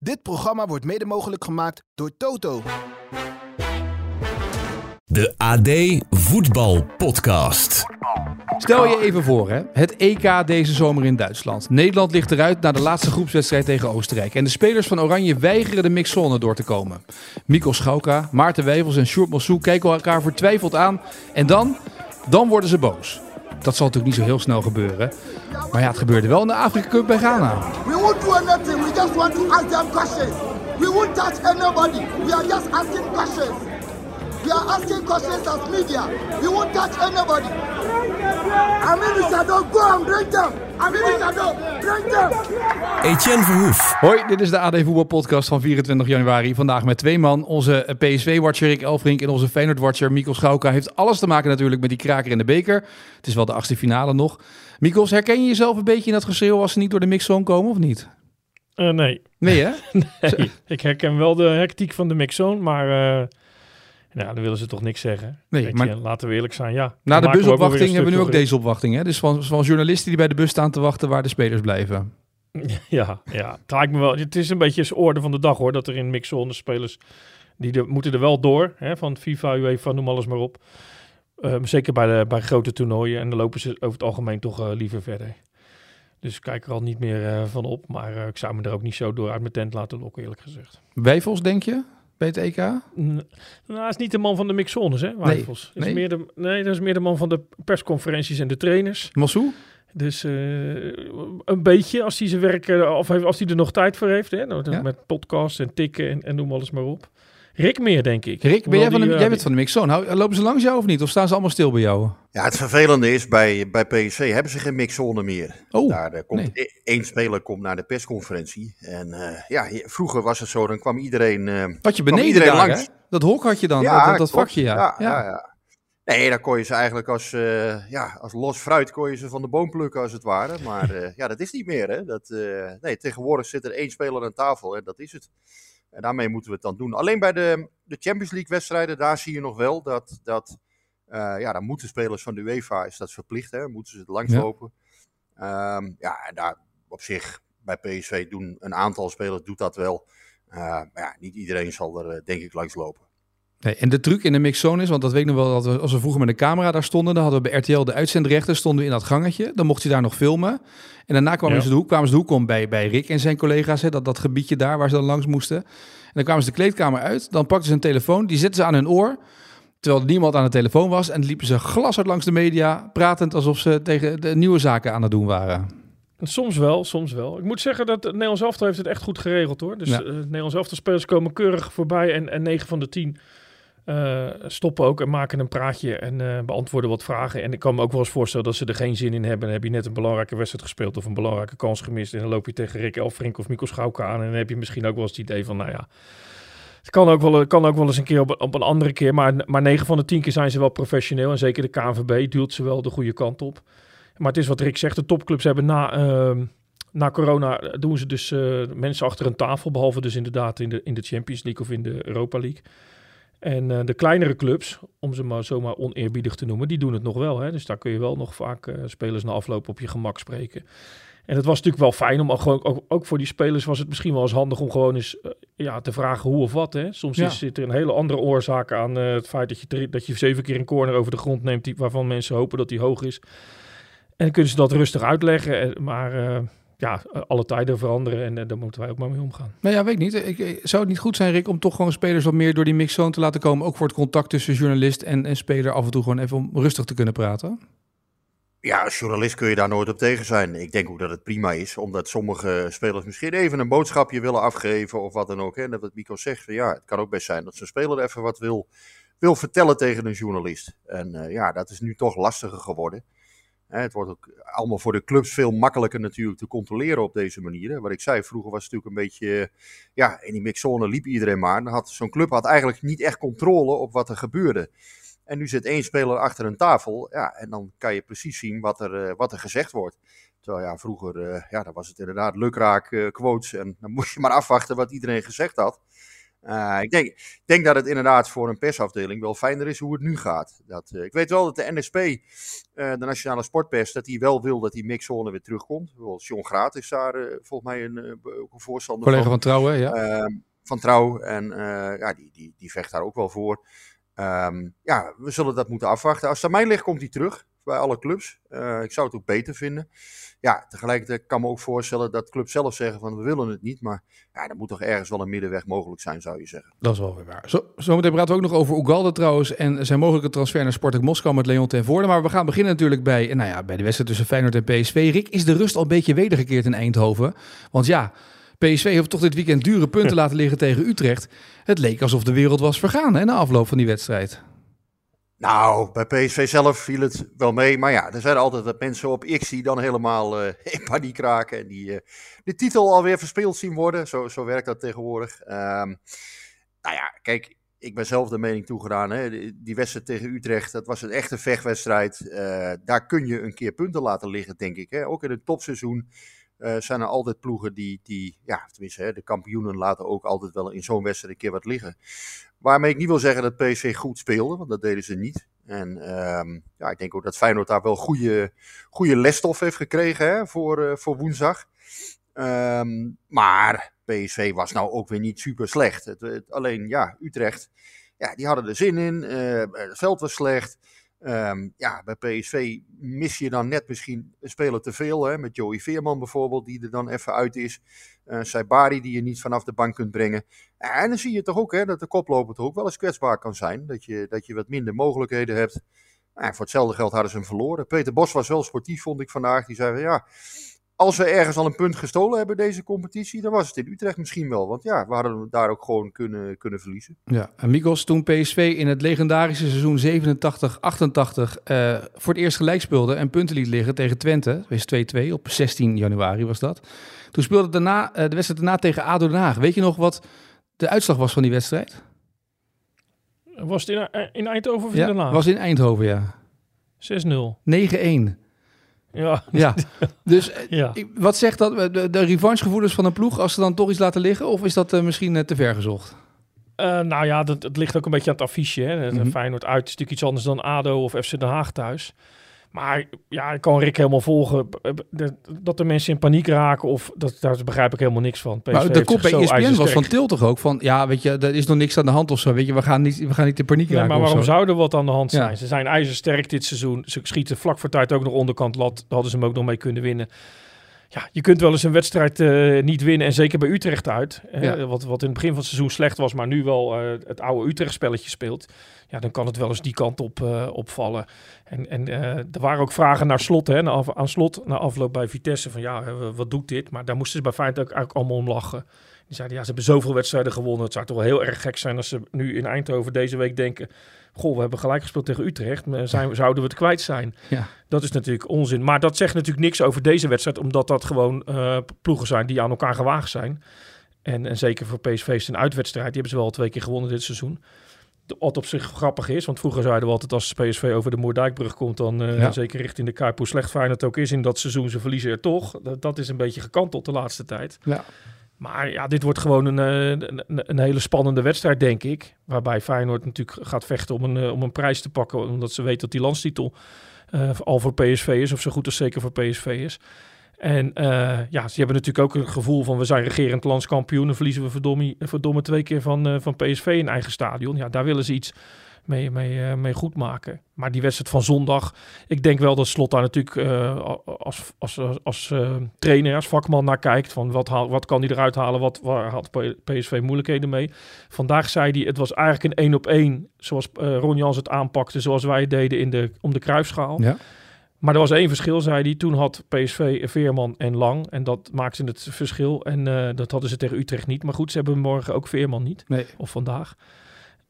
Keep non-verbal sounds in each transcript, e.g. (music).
Dit programma wordt mede mogelijk gemaakt door Toto. De AD Voetbal Podcast. Stel je even voor, hè? het EK deze zomer in Duitsland. Nederland ligt eruit na de laatste groepswedstrijd tegen Oostenrijk. En de spelers van Oranje weigeren de mixzone door te komen. Mikkel Schauka, Maarten Wijvels en Sjoerd Mossou kijken elkaar vertwijfeld aan. En dan, dan worden ze boos. Dat zal natuurlijk niet zo heel snel gebeuren. Maar ja, het gebeurde wel in de Afrika Cup bij Ghana. We won't do anything. We just want to ask them questions. We won't touch anybody. We are just asking questions. We are asking questions as media. We won't touch anybody. Aminu Sado, go and bring them. Etienne Verhoef. Hoi, dit is de AD Voetbal Podcast van 24 januari. Vandaag met twee man. Onze PSV-watcher Rick Elfrink en onze Feyenoord-watcher Mikkel Schauka. Heeft alles te maken natuurlijk met die kraker in de beker. Het is wel de achtste finale nog. Mikkels, herken je jezelf een beetje in dat geschreeuw als ze niet door de mixzone komen of niet? Eh, nee. Nee hè? (laughs) nee. Ik herken wel de hectiek van de mixzone, maar uh, nou, dan willen ze toch niks zeggen. Nee, Weet maar- je, laten we eerlijk zijn, ja. Na de we busopwachting hebben we nu ook deze opwachting. Hè? Dus van, van journalisten die bij de bus staan te wachten waar de spelers blijven. (laughs) Ja, ja. Het lijkt me wel. Het is een beetje de orde van de dag hoor, dat er in mixzone spelers die er, moeten er wel door, hè, van FIFA, UEFA, noem alles maar op. Eh, zeker bij, de, bij grote toernooien en dan lopen ze over het algemeen toch eh, liever verder. Dus ik kijk er al niet meer eh, van op, maar eh, ik zou me er ook niet zo door uit mijn tent laten lokken, eerlijk gezegd. Wijfels, denk je? Bij het EK? Nou, hij is niet de man van de mixzones, hè, Wijfels. nee. Is meer de, nee, dat is meer de man van de persconferenties en de trainers. Mossou? Dus eh, een beetje, als hij zijn werk, eh, of heeft- als hij er nog tijd voor heeft. Hè, nou, Ja. Met podcasts en tikken en, en noem alles maar op. Rick meer, denk ik. Rick, ben jij, van de, die, eh, jij bent van de mixzone. Hou- Lopen ze langs jou of niet? Of staan ze allemaal stil bij jou? Ja, het vervelende is, bij, bij PSV hebben ze geen mixzone meer. Oh, Daar eh, komt nee. e- één speler komt naar de persconferentie. En eh, ja, vroeger was het zo, dan kwam iedereen... eh, Had je beneden iedereen daar, langs. hè? Dat hok had je dan, dat, dat, vakje, ja. Ja, ja. ja, ja. Nee, dan kon je ze eigenlijk als, eh, ja, als los fruit kon je ze van de boom plukken als het ware. Maar (laughs) eh, ja, dat is niet meer. Hè. Dat, eh, nee, tegenwoordig zit er één speler aan tafel en dat is het. En daarmee moeten we het dan doen. Alleen bij de, de Champions League wedstrijden, daar zie je nog wel dat, dat eh, ja, dan moeten spelers van de UEFA, is dat verplicht, hè, moeten ze het langslopen. Ja. ja, en daar op zich bij PSV doen een aantal spelers doet dat wel. Eh, maar ja, niet iedereen zal er eh, denk ik langslopen. Nee, en de truc in de mixzone is, want dat weet ik nog wel, dat we, als we vroeger met een camera daar stonden, dan hadden we bij RTL de uitzendrechten, stonden we in dat gangetje. Dan mocht je daar nog filmen. En daarna kwamen Ja. ze de hoek, kwamen ze de hoek om bij, bij Rick en zijn collega's, hè, dat, dat gebiedje daar waar ze dan langs moesten. En dan kwamen ze de kleedkamer uit, dan pakten ze een telefoon, die zetten ze aan hun oor, terwijl er niemand aan de telefoon was. En liepen ze glashard langs de media, pratend alsof ze tegen de nieuwe zaken aan het doen waren. Soms wel, soms wel. Ik moet zeggen dat het Nederlands elftal heeft het echt goed geregeld hoor. Dus Ja. het Nederlands elftal spelers komen keurig voorbij en, en 9 van de 10 eh, stoppen ook en maken een praatje en eh, beantwoorden wat vragen. En ik kan me ook wel eens voorstellen dat ze er geen zin in hebben. Dan heb je net een belangrijke wedstrijd gespeeld of een belangrijke kans gemist. En dan loop je tegen Rick Elfrink of Mikkel Schauka aan. En dan heb je misschien ook wel eens het idee van, nou ja... Het kan ook wel, kan ook wel eens een keer op, een andere keer. Maar, maar 9 van de 10 keer zijn ze wel professioneel. En zeker de KNVB duwt ze wel de goede kant op. Maar het is wat Rick zegt, de topclubs hebben na, ehm, na corona eh, doen ze dus mensen achter een tafel, behalve dus inderdaad in de, in de Champions League of in de Europa League. En eh, de kleinere clubs, om ze maar zomaar oneerbiedig te noemen, die doen het nog wel. Hè? Dus daar kun je wel nog vaak eh, spelers na afloop op je gemak spreken. En het was natuurlijk wel fijn om ook, gewoon, ook, ook voor die spelers was het misschien wel eens handig om gewoon eens eh, ja, te vragen hoe of wat. Hè? Soms Ja. is, zit er een hele andere oorzaak aan het feit dat je, dat je zeven keer een corner over de grond neemt, die, waarvan mensen hopen dat die hoog is. En dan kunnen ze dat rustig uitleggen. en- Maar ja, alle tijden veranderen en eh, daar moeten wij ook maar mee omgaan. Nou ja, weet ik niet. Ik, ik- zou het niet goed zijn, Rick, om toch gewoon spelers wat meer door die mixzone te laten komen? Ook voor het contact tussen journalist en, en speler af en toe gewoon even om rustig te kunnen praten. Ja, als journalist kun je daar nooit op tegen zijn. Ik denk ook dat het prima is, omdat sommige spelers misschien even een boodschapje willen afgeven of wat dan ook. Hè. En dat wat Mico zegt, van, ja, het kan ook best zijn dat zo'n speler even wat wil, wil vertellen tegen een journalist. En eh, ja, dat is nu toch lastiger geworden. Het wordt ook allemaal voor de clubs veel makkelijker natuurlijk te controleren op deze manier. Wat ik zei, vroeger was het natuurlijk een beetje, ja, in die mixzone liep iedereen maar. Dan had zo'n club had eigenlijk niet echt controle op wat er gebeurde. En nu zit één speler achter een tafel. Ja, en dan kan je precies zien wat er, eh, wat er gezegd wordt. Terwijl ja, vroeger eh, ja, dan was het inderdaad lukraak eh, quotes. En dan moest je maar afwachten wat iedereen gezegd had. Uh, ik denk, dat het inderdaad voor een persafdeling wel fijner is hoe het nu gaat. Dat, uh, ik weet wel dat de NSP, uh, de Nationale Sportpers, dat die wel wil dat die mixzone weer terugkomt. Bijvoorbeeld John Graat is daar volgens mij een, ook een voorstander Collega van. van Trouw, hè? Ja. Ehm, van Trouw. En ja, die, die, die vecht daar ook wel voor. Um, ja, we zullen dat moeten afwachten. Als het aan mij ligt, komt hij terug bij alle clubs. ik zou het ook beter vinden ja, tegelijkertijd kan me ook voorstellen dat clubs zelf zeggen van we willen het niet. Maar ja, er moet toch ergens wel een middenweg mogelijk zijn, zou je zeggen. Dat is wel weer waar. Zo, zometeen praten we ook nog over Ugalde trouwens en zijn mogelijke transfer naar Sporting Moskou met Leon ten Voorde. Maar we gaan beginnen natuurlijk bij, nou ja, bij de wedstrijd tussen Feyenoord en PSV. Rick, is de rust al een beetje wedergekeerd in Eindhoven? Want ja, PSV heeft toch dit weekend dure punten (laughs) laten liggen tegen Utrecht. Het leek alsof de wereld was vergaan hè, na afloop van die wedstrijd. Nou, bij PSV zelf viel het wel mee. Maar ja, er zijn altijd wat mensen op X die dan helemaal uh, (laughs) in paniek raken. En die uh, de titel alweer verspeeld zien worden. Zo, zo werkt dat tegenwoordig. Um, nou ja, kijk, ik ben zelf de mening toegedaan. Hè. Die wedstrijd tegen Utrecht, dat was een echte vechtwedstrijd. Uh, daar kun je een keer punten laten liggen, denk ik. Hè. Ook in het topseizoen zijn er altijd ploegen die, die ja, tenminste, hè, de kampioenen laten ook altijd wel in zo'n wedstrijd een keer wat liggen. Waarmee ik niet wil zeggen dat PSV goed speelde, want dat deden ze niet. En um, ja, ik denk ook dat Feyenoord daar wel goede, goede lesstof heeft gekregen hè, voor, uh, voor woensdag. Um, maar PSV was nou ook weer niet super slecht. Het, alleen ja, Utrecht, ja, die hadden er zin in. Uh, het veld was slecht. Um, ja, bij PSV mis je dan net misschien een speler te veel. Hè, met Joey Veerman bijvoorbeeld, die er dan even uit is. Uh, Saibari, die je niet vanaf de bank kunt brengen. En dan zie je toch ook hè, dat de koploper toch ook wel eens kwetsbaar kan zijn. Dat je, dat je wat minder mogelijkheden hebt. Nou, voor hetzelfde geld hadden ze hem verloren. Peter Bos was wel sportief, vond ik vandaag. Die zei: ja, als we ergens al een punt gestolen hebben deze competitie, dan was het in Utrecht misschien wel. Want ja, we hadden daar ook gewoon kunnen, kunnen verliezen. Ja, en Mikos, toen PSV in het legendarische seizoen 87-88 uh, voor het eerst gelijk speelde en punten liet liggen tegen Twente, wees 2-2 op 16 januari was dat. Toen speelde daarna, uh, de wedstrijd daarna tegen ADO Den Haag. Weet je nog wat de uitslag was van die wedstrijd? Was het in, in Eindhoven of in ja, Den Haag? was in Eindhoven, ja. 6-0. 9-1. Ja. Ja, (laughs) dus Ja. ik- wat zegt dat, de, de revanchegevoelens van een ploeg als ze dan toch iets laten liggen? Of is dat eh, misschien eh, te ver gezocht? Eh, nou ja, dat, het ligt ook een beetje aan het affiche. Hè. Mhm. Feyenoord uit is natuurlijk iets anders dan ADO of FC Den Haag thuis. Maar ja, ik kan Rick helemaal volgen. Dat de mensen in paniek raken, of dat, daar begrijp ik helemaal niks van. PSV Maar de kop bij ESPN was van Til toch ook van... Ja, weet je, er is nog niks aan de hand of zo. Weet je, we gaan niet, we gaan niet in paniek Nee, raken maar waarom zo. zou er wat aan de hand Ja. zijn? Ze zijn ijzersterk dit seizoen. Ze schieten vlak voor tijd ook nog onderkant lat. Daar hadden ze hem ook nog mee kunnen winnen. Ja, je kunt wel eens een wedstrijd eh, niet winnen. En zeker bij Utrecht uit. Ja. wat, wat in het begin van het seizoen slecht was, maar nu wel eh, het oude Utrecht spelletje speelt. Ja, dan kan het wel eens die kant op opvallen. En, en er waren ook vragen naar slot, hè, naar af, aan slot, na afloop bij Vitesse. Van ja, wat doet dit? Maar daar moesten ze bij Feyenoord ook eigenlijk allemaal om lachen. Die zeiden, ja, ze hebben zoveel wedstrijden gewonnen. Het zou toch wel heel erg gek zijn als ze nu in Eindhoven deze week denken... Goh, we hebben gelijk gespeeld tegen Utrecht. Maar zijn, zouden we het kwijt zijn? Ja. Dat is natuurlijk onzin. Maar dat zegt natuurlijk niks over deze wedstrijd. Omdat dat gewoon uh, ploegen zijn die aan elkaar gewaagd zijn. En, en zeker voor PSV is een uitwedstrijd. Die hebben ze wel al twee keer gewonnen dit seizoen. Wat op zich grappig is. Want vroeger zeiden we altijd als PSV over de Moerdijkbrug komt... dan uh, ja. zeker richting de Kuip, hoe slecht Feyenoord ook is in dat seizoen. Ze verliezen er toch. Dat, dat is een beetje gekanteld de laatste tijd. Ja. Maar ja, dit wordt gewoon een, een, een, hele spannende wedstrijd, denk ik. Waarbij Feyenoord natuurlijk gaat vechten om een, om een prijs te pakken. Omdat ze weten dat die landstitel uh, al voor PSV is. Of zo goed als zeker voor PSV is. En ja, ze hebben natuurlijk ook een gevoel van... we zijn regerend landskampioen... en verliezen we verdomme, verdomme twee keer van, van PSV in eigen stadion. Ja, daar willen ze iets mee, mee, uh, mee goed maken. Maar die wedstrijd van zondag... ik denk wel dat Slot daar natuurlijk uh, als, als, als, als uh, trainer, als vakman naar kijkt... van wat, haal, wat kan hij eruit halen, wat, waar had PSV moeilijkheden mee. Vandaag zei hij, het was eigenlijk een één op één... zoals Ron Jans het aanpakte, zoals wij het deden in de, om de kruisschaal. Ja. Maar er was één verschil, zei hij. Toen had PSV Veerman en Lang. En dat maakte het verschil. En uh, dat hadden ze tegen Utrecht niet. Maar goed, ze hebben morgen ook Veerman niet. Nee. Of vandaag.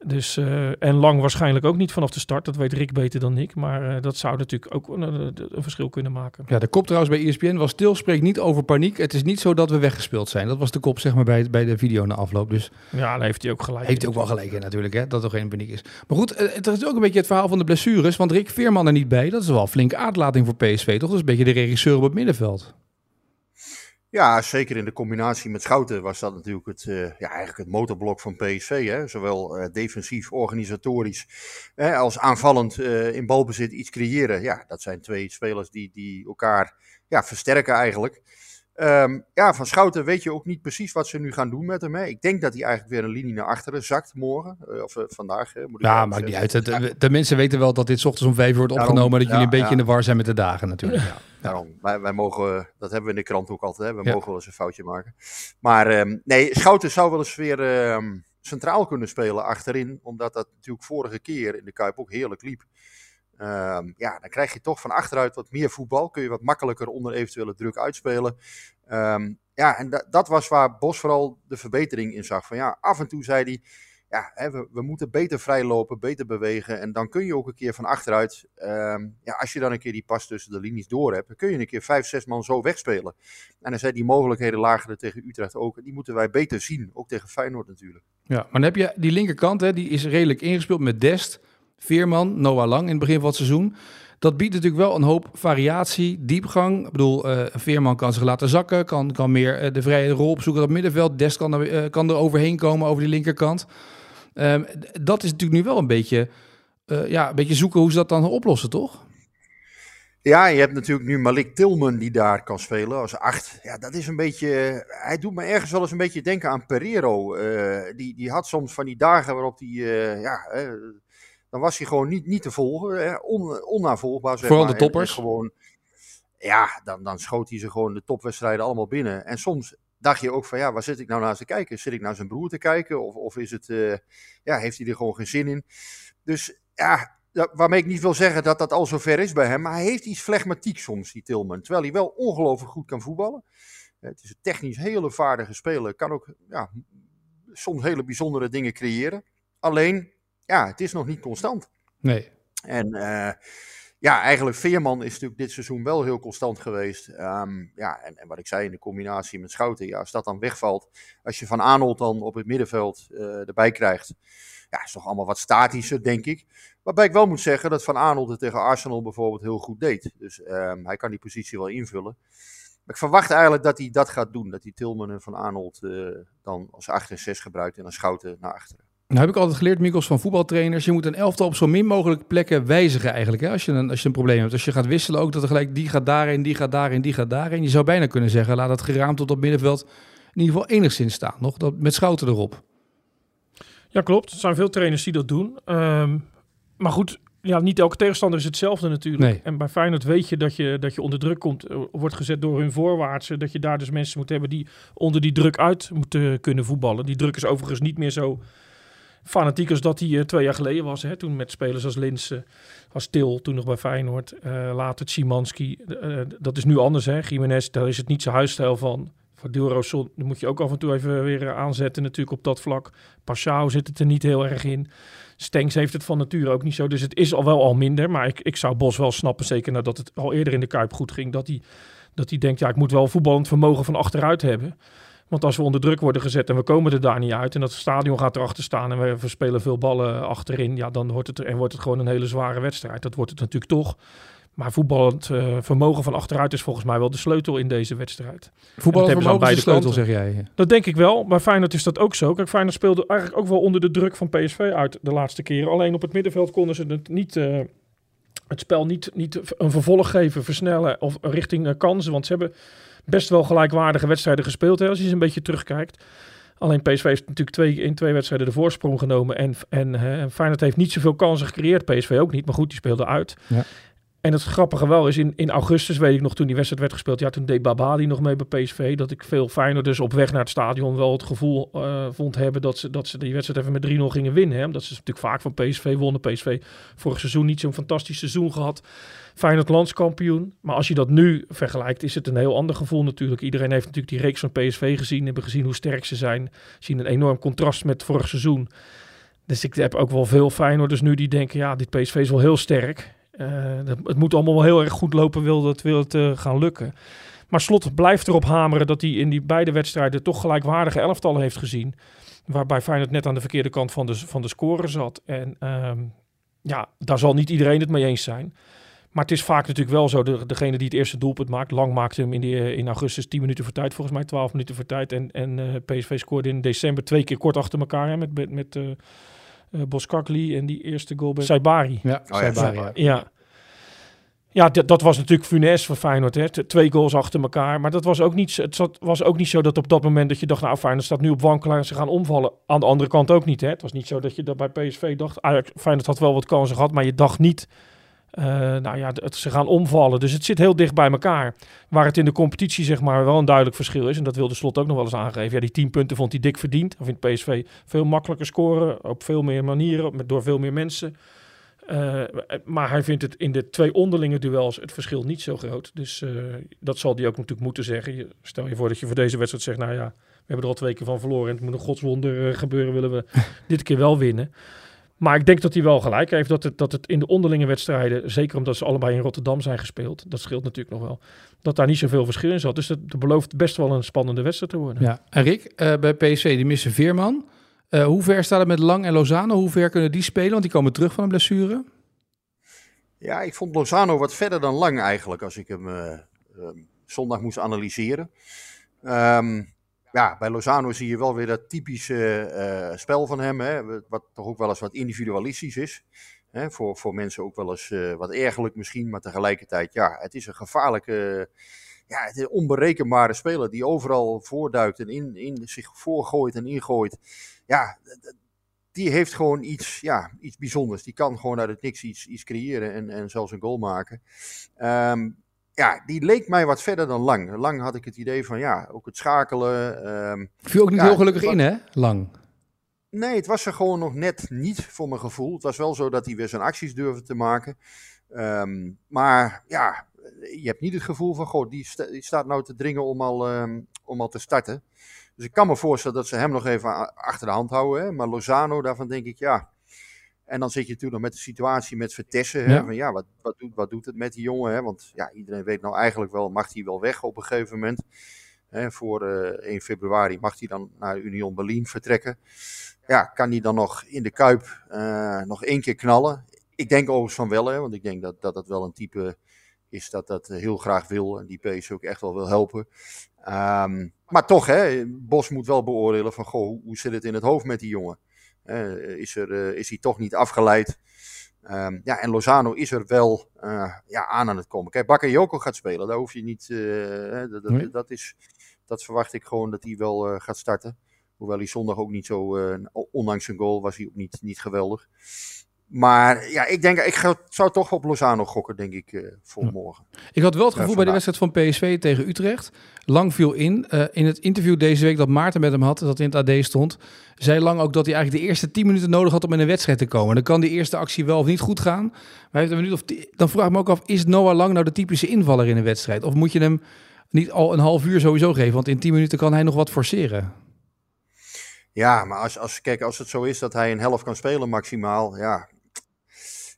Dus, uh, en Lang waarschijnlijk ook niet vanaf de start. Dat weet Rick beter dan ik. Maar uh, dat zou natuurlijk ook een, een, een, verschil kunnen maken. Ja, de kop trouwens bij ESPN was stil. Spreekt niet over paniek. Het is niet zo dat we weggespeeld zijn. Dat was de kop zeg maar bij, bij de video na afloop. Dus ja, dan heeft hij ook gelijk. Heeft hij ook wel gelijk in natuurlijk, hè, dat er geen paniek is. Maar goed, het is ook een beetje het verhaal van de blessures. Want Rick Veerman er niet bij. Dat is wel een flinke aardlating voor PSV, toch? Dat is een beetje de regisseur op het middenveld. Ja, zeker in de combinatie met Schouten was dat natuurlijk het, uh, ja, eigenlijk het motorblok van PSV. Hè? Zowel uh, defensief, organisatorisch hè, als aanvallend uh, in balbezit iets creëren. Ja, dat zijn twee spelers die, die elkaar ja, versterken eigenlijk. Um, ja, van Schouten weet je ook niet precies wat ze nu gaan doen met hem. Hè. Ik denk dat hij eigenlijk weer een linie naar achteren zakt morgen. Uh, of uh, vandaag. Moet ja, maakt niet uit. De, de, mensen weten wel dat dit ochtends om vijf wordt opgenomen. dat jullie ja, een beetje ja. in de war zijn met de dagen natuurlijk. Ja. (laughs) Daarom, wij, wij mogen, dat hebben we in de krant ook altijd. Hè. We mogen wel eens een foutje maken. Maar um, nee, Schouten zou wel eens weer um, centraal kunnen spelen achterin. Omdat dat natuurlijk vorige keer in de Kuip ook heerlijk liep. Um, ja, dan krijg je toch van achteruit wat meer voetbal. Kun je wat makkelijker onder eventuele druk uitspelen. Um, ja, en da dat was waar Bos vooral de verbetering in zag. Van ja, af en toe zei hij, ja, hè, we, we, moeten beter vrijlopen, beter bewegen. En dan kun je ook een keer van achteruit, um, ja, als je dan een keer die pas tussen de linies door hebt, kun je een keer vijf, zes man zo wegspelen. En dan zijn die mogelijkheden lager tegen Utrecht ook. En die moeten wij beter zien, ook tegen Feyenoord natuurlijk. Ja, maar dan heb je die linkerkant, hè, die is redelijk ingespeeld met Dest. Veerman, Noah Lang in het begin van het seizoen. Dat biedt natuurlijk wel een hoop variatie, diepgang. Ik bedoel, uh, Veerman kan zich laten zakken, kan, kan meer uh, de vrije rol opzoeken op het middenveld. Dest kan er, uh, kan er overheen komen over die linkerkant. Um, dat is natuurlijk nu wel een beetje, ja, een beetje zoeken hoe ze dat dan oplossen, toch? Ja, je hebt natuurlijk nu Malik Tilman die daar kan spelen als acht. Ja, dat is een beetje. Hij doet me ergens wel eens een beetje denken aan Pereiro. die, die had soms van die dagen waarop hij. ja, dan was hij gewoon niet, niet te volgen. Hè, on, onnavolgbaar. Zeg Vooral maar. de toppers. En, en gewoon, ja, dan, dan schoot hij ze gewoon de topwedstrijden allemaal binnen. En soms dacht je ook van, ja, waar zit ik nou naar te kijken? Zit ik naar zijn broer te kijken? Of, of is het, uh, ja, heeft hij er gewoon geen zin in? Dus ja, waarmee ik niet wil zeggen dat dat al zover is bij hem. Maar hij heeft iets flegmatiek soms, die Tilman. Terwijl hij wel ongelooflijk goed kan voetballen. Het is een technisch hele vaardige speler. Kan ook ja, soms hele bijzondere dingen creëren. Alleen, ja, het is nog niet constant. Nee. En uh, ja, eigenlijk Veerman is natuurlijk dit seizoen wel heel constant geweest. Um, ja, en, en, wat ik zei in de combinatie met Schouten, ja, als dat dan wegvalt, als je Van Arnold dan op het middenveld uh, erbij krijgt, ja, is toch allemaal wat statischer, denk ik. Waarbij ik wel moet zeggen dat Van Arnold het tegen Arsenal bijvoorbeeld heel goed deed. Dus um, hij kan die positie wel invullen. Maar ik verwacht eigenlijk dat hij dat gaat doen. Dat hij Tilman en Van Arnold uh, dan als 8 en 6 gebruikt en dan Schouten naar achteren. Nou heb ik altijd geleerd, Mikkels, van voetbaltrainers. Je moet een elftal op zo min mogelijk plekken wijzigen eigenlijk. Hè? Als, je een, als je een probleem hebt. Als je gaat wisselen ook, dat er gelijk die gaat daarin, die gaat daarin, die gaat daarin. Je zou bijna kunnen zeggen, laat dat geraamd op dat middenveld in ieder geval enigszins staan. Nog dat, met schouten erop. Ja, klopt. Er zijn veel trainers die dat doen. Um, maar goed, ja, niet elke tegenstander is hetzelfde natuurlijk. Nee. En bij Feyenoord weet je dat, je dat je onder druk komt, wordt gezet door hun voorwaartse. Dat je daar dus mensen moet hebben die onder die druk uit moeten kunnen voetballen. Die druk is overigens niet meer zo fanatiek als dat hij uh, twee jaar geleden was. Hè, toen met spelers als Linse, als Til, toen nog bij Feyenoord. Uh, later Szymanski. Dat is nu anders. Hè. Jiménez, daar is het niet zijn huisstijl van. Voor Dilroson moet je ook af en toe even weer aanzetten natuurlijk op dat vlak. Pashao zit het er niet heel erg in. Stenks heeft het van nature ook niet zo. Dus het is al wel al minder. Maar ik, ik zou Bos wel snappen, zeker nadat het al eerder in de Kuip goed ging. Dat hij, dat hij denkt, ja, ik moet wel voetballend vermogen van achteruit hebben. Want als we onder druk worden gezet en we komen er daar niet uit en dat stadion gaat erachter staan en we verspelen veel ballen achterin, ja, dan wordt het, en wordt het gewoon een hele zware wedstrijd. Dat wordt het natuurlijk toch. Maar voetballend uh, vermogen van achteruit is volgens mij wel de sleutel in deze wedstrijd. Voetballend vermogen is de sleutel, zeg jij? Dat denk ik wel. Bij Feyenoord is dat ook zo. Kijk, Feyenoord speelde eigenlijk ook wel onder de druk van PSV uit de laatste keren. Alleen op het middenveld konden ze het niet... Uh, het spel niet, niet een vervolg geven, versnellen of richting uh, kansen. Want ze hebben best wel gelijkwaardige wedstrijden gespeeld, hè, als je eens een beetje terugkijkt. Alleen PSV heeft natuurlijk twee, in twee wedstrijden de voorsprong genomen. En, en uh, Feyenoord heeft niet zoveel kansen gecreëerd. PSV ook niet, maar goed, die speelde uit. Ja. En het grappige wel is, in, in augustus weet ik nog, toen die wedstrijd werd gespeeld, ja, toen deed Babadi nog mee bij PSV, dat ik veel Feyenoorders op weg naar het stadion wel het gevoel uh, vond hebben dat ze, dat ze die wedstrijd even met 3-0 gingen winnen. Hè? Omdat ze natuurlijk vaak van PSV wonnen. PSV vorig seizoen niet zo'n fantastisch seizoen gehad. Feyenoord landskampioen. Maar als je dat nu vergelijkt, is het een heel ander gevoel natuurlijk. Iedereen heeft natuurlijk die reeks van PSV gezien, hebben gezien hoe sterk ze zijn. Zien een enorm contrast met vorig seizoen. Dus ik heb ook wel veel Feyenoorders nu die denken, ja, dit PSV is wel heel sterk. Uh, het moet allemaal wel heel erg goed lopen, wil het, wil het uh, gaan lukken. Maar Slot blijft erop hameren dat hij in die beide wedstrijden toch gelijkwaardige elftallen heeft gezien. Waarbij Feyenoord net aan de verkeerde kant van de, van de score zat. En um, ja, daar zal niet iedereen het mee eens zijn. Maar het is vaak natuurlijk wel zo, de, degene die het eerste doelpunt maakt, lang maakte hem in, die, eh, in augustus 10 minuten voor tijd, volgens mij 12 minuten voor tijd. En, en eh, PSV scoorde in december twee keer kort achter elkaar hè, met, met, eh Boskakli en die eerste goal bij Saibari. Ja, Oh ja, Saibari, ja. Ja. Dat- dat was natuurlijk funest voor Feyenoord. Hè. Twee goals achter elkaar. Maar dat was ook niet, zo- het zat- was ook niet zo dat op dat moment dat je dacht... nou, Feyenoord staat nu op wankelaar en ze gaan omvallen. Aan de andere kant ook niet. Hè. Het was niet zo dat je dat bij PSV dacht... Ajax, Feyenoord had wel wat kansen gehad, maar je dacht niet... eh, nou ja, het, ze gaan omvallen. Dus het zit heel dicht bij elkaar. Waar het in de competitie zeg maar wel een duidelijk verschil is. En dat wilde Slot ook nog wel eens aangeven. Ja, die 10 punten vond hij dik verdiend. Hij vindt PSV veel makkelijker scoren. Op veel meer manieren. Met, door veel meer mensen. Eh, maar hij vindt het in de twee onderlinge duels het verschil niet zo groot. Dus eh, dat zal hij ook natuurlijk moeten zeggen. Je, stel je voor dat je voor deze wedstrijd zegt, nou ja, we hebben er al twee keer van verloren en het moet een godswonder gebeuren, willen we (laughs) dit keer wel winnen. Maar ik denk dat hij wel gelijk heeft dat het, dat het in de onderlinge wedstrijden, zeker omdat ze allebei in Rotterdam zijn gespeeld, dat scheelt natuurlijk nog wel, dat daar niet zoveel verschil in zat. Dus dat, dat belooft best wel een spannende wedstrijd te worden. Ja. En Rick, eh, bij PSV, die missen Veerman. Eh, hoe ver staat het met Lang en Lozano? Hoe ver kunnen die spelen? Want die komen terug van een blessure. Ja, ik vond Lozano wat verder dan lang eigenlijk, als ik hem eh, ehm, zondag moest analyseren. Ehm, ja, bij Lozano zie je wel weer dat typische eh, spel van hem, hè, wat toch ook wel eens wat individualistisch is. Hè, voor, voor mensen ook wel eens eh, wat ergerlijk misschien, maar tegelijkertijd, ja, het is een gevaarlijke, ja, het is onberekenbare speler die overal voorduikt en in, in zich voorgooit en ingooit. Ja, die heeft gewoon iets, ja, iets bijzonders. Die kan gewoon uit het niks iets, iets creëren en, en zelfs een goal maken. Ehm, ja, die leek mij wat verder dan lang. Lang had ik het idee van, ja, ook het schakelen. ehm, Viel ook niet Ja, heel gelukkig in, hè? Lang. Nee, het was er gewoon nog net niet voor mijn gevoel. Het was wel zo dat hij weer zijn acties durfde te maken. Ehm, maar ja, je hebt niet het gevoel van, goh, die, sta- die staat nou te dringen om al, ehm, om al te starten. Dus ik kan me voorstellen dat ze hem nog even achter de hand houden. Hè? Maar Lozano, daarvan denk ik, ja. En dan zit je natuurlijk nog met de situatie met Vertessen. Hè? Ja. Van, ja, wat, wat, doet, wat doet het met die jongen? Hè? Want ja, iedereen weet nou eigenlijk wel, mag hij wel weg op een gegeven moment. Hè? Voor eh 1 februari mag hij dan naar Union Berlin vertrekken ja, kan hij dan nog in de Kuip eh, nog één keer knallen? Ik denk overigens van wel, hè, want ik denk dat, dat dat wel een type is dat dat heel graag wil en die PSV ook echt wel wil helpen. Ehm, maar toch, hè, Bos moet wel beoordelen van, goh, hoe, hoe zit het in het hoofd met die jongen? Eh, is, er, eh, is hij toch niet afgeleid? Ehm, ja, en Lozano is er wel eh, ja, aan aan het komen. Kijk, Bakayoko gaat spelen, daar hoef je niet, hè, dat, dat, Nee. dat, is, dat verwacht ik gewoon dat hij wel gaat starten. Hoewel hij zondag ook niet zo, ondanks zijn goal, was hij ook niet, niet geweldig. Maar ja, ik denk, ik ga, zou toch op Lozano gokken, denk ik, eh, voor Ja. morgen. Ik had wel het gevoel bij de wedstrijd van PSV tegen Utrecht. Lang viel in. Eh, in het interview deze week dat Maarten met hem had, dat in het AD stond, zei Lang ook dat hij eigenlijk de eerste 10 minuten nodig had om in een wedstrijd te komen. Dan kan die eerste actie wel of niet goed gaan. Maar hij heeft een minuut of dan vraag ik me ook af, is Noah Lang nou de typische invaller in een wedstrijd? Of moet je hem niet al een half uur sowieso geven? Want in 10 minuten kan hij nog wat forceren. Ja, maar als, als, kijk, als het zo is dat hij een helft kan spelen maximaal, ja.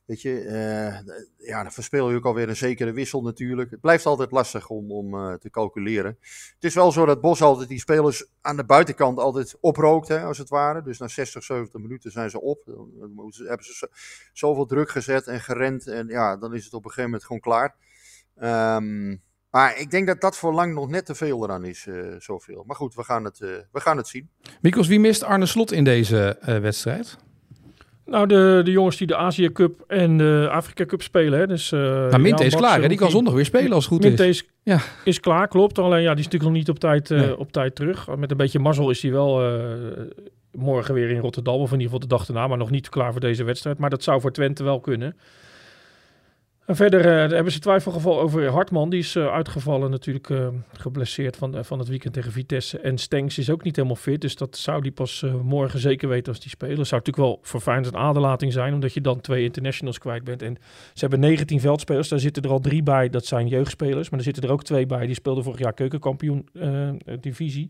Weet je, eh, ja, dan verspeel je ook alweer een zekere wissel natuurlijk. Het blijft altijd lastig om, om eh, te calculeren. Het is wel zo dat Bos altijd die spelers aan de buitenkant altijd oprookt, hè, als het ware. Dus na 60, 70 minuten zijn ze op. Dan, hebben ze zo- zoveel druk gezet en gerend. En ja, dan is het op een gegeven moment gewoon klaar. Ehm, maar ik denk dat dat voor lang nog net te veel eraan is, eh, zoveel. Maar goed, we gaan het, we gaan het zien. Mikos, wie mist Arne Slot in deze wedstrijd? Nou, de, de jongens die de Azië Cup en de Afrika Cup spelen. Hè. Dus, eh Nou, Minte is klaar, hè? Die kan zondag weer spelen als het goed Minte is. is, Ja. is klaar, klopt. Alleen ja, die is natuurlijk nog niet op tijd, eh, Nee. op tijd terug. Met een beetje mazzel is hij wel eh, morgen weer in Rotterdam. Of in ieder geval de dag erna. Maar nog niet klaar voor deze wedstrijd. Maar dat zou voor Twente wel kunnen. Verder eh, hebben ze twijfelgeval over Hartman. Die is eh, uitgevallen natuurlijk eh, geblesseerd van, van het weekend tegen Vitesse. En Stenks is ook niet helemaal fit. Dus dat zou die pas morgen zeker weten als die spelen. Zou natuurlijk wel voor Feyenoord een aderlating zijn. Omdat je dan twee internationals kwijt bent. En ze hebben 19 veldspelers. Daar zitten er al drie bij. Dat zijn jeugdspelers. Maar er zitten er ook twee bij. Die speelden vorig jaar keukenkampioen divisie.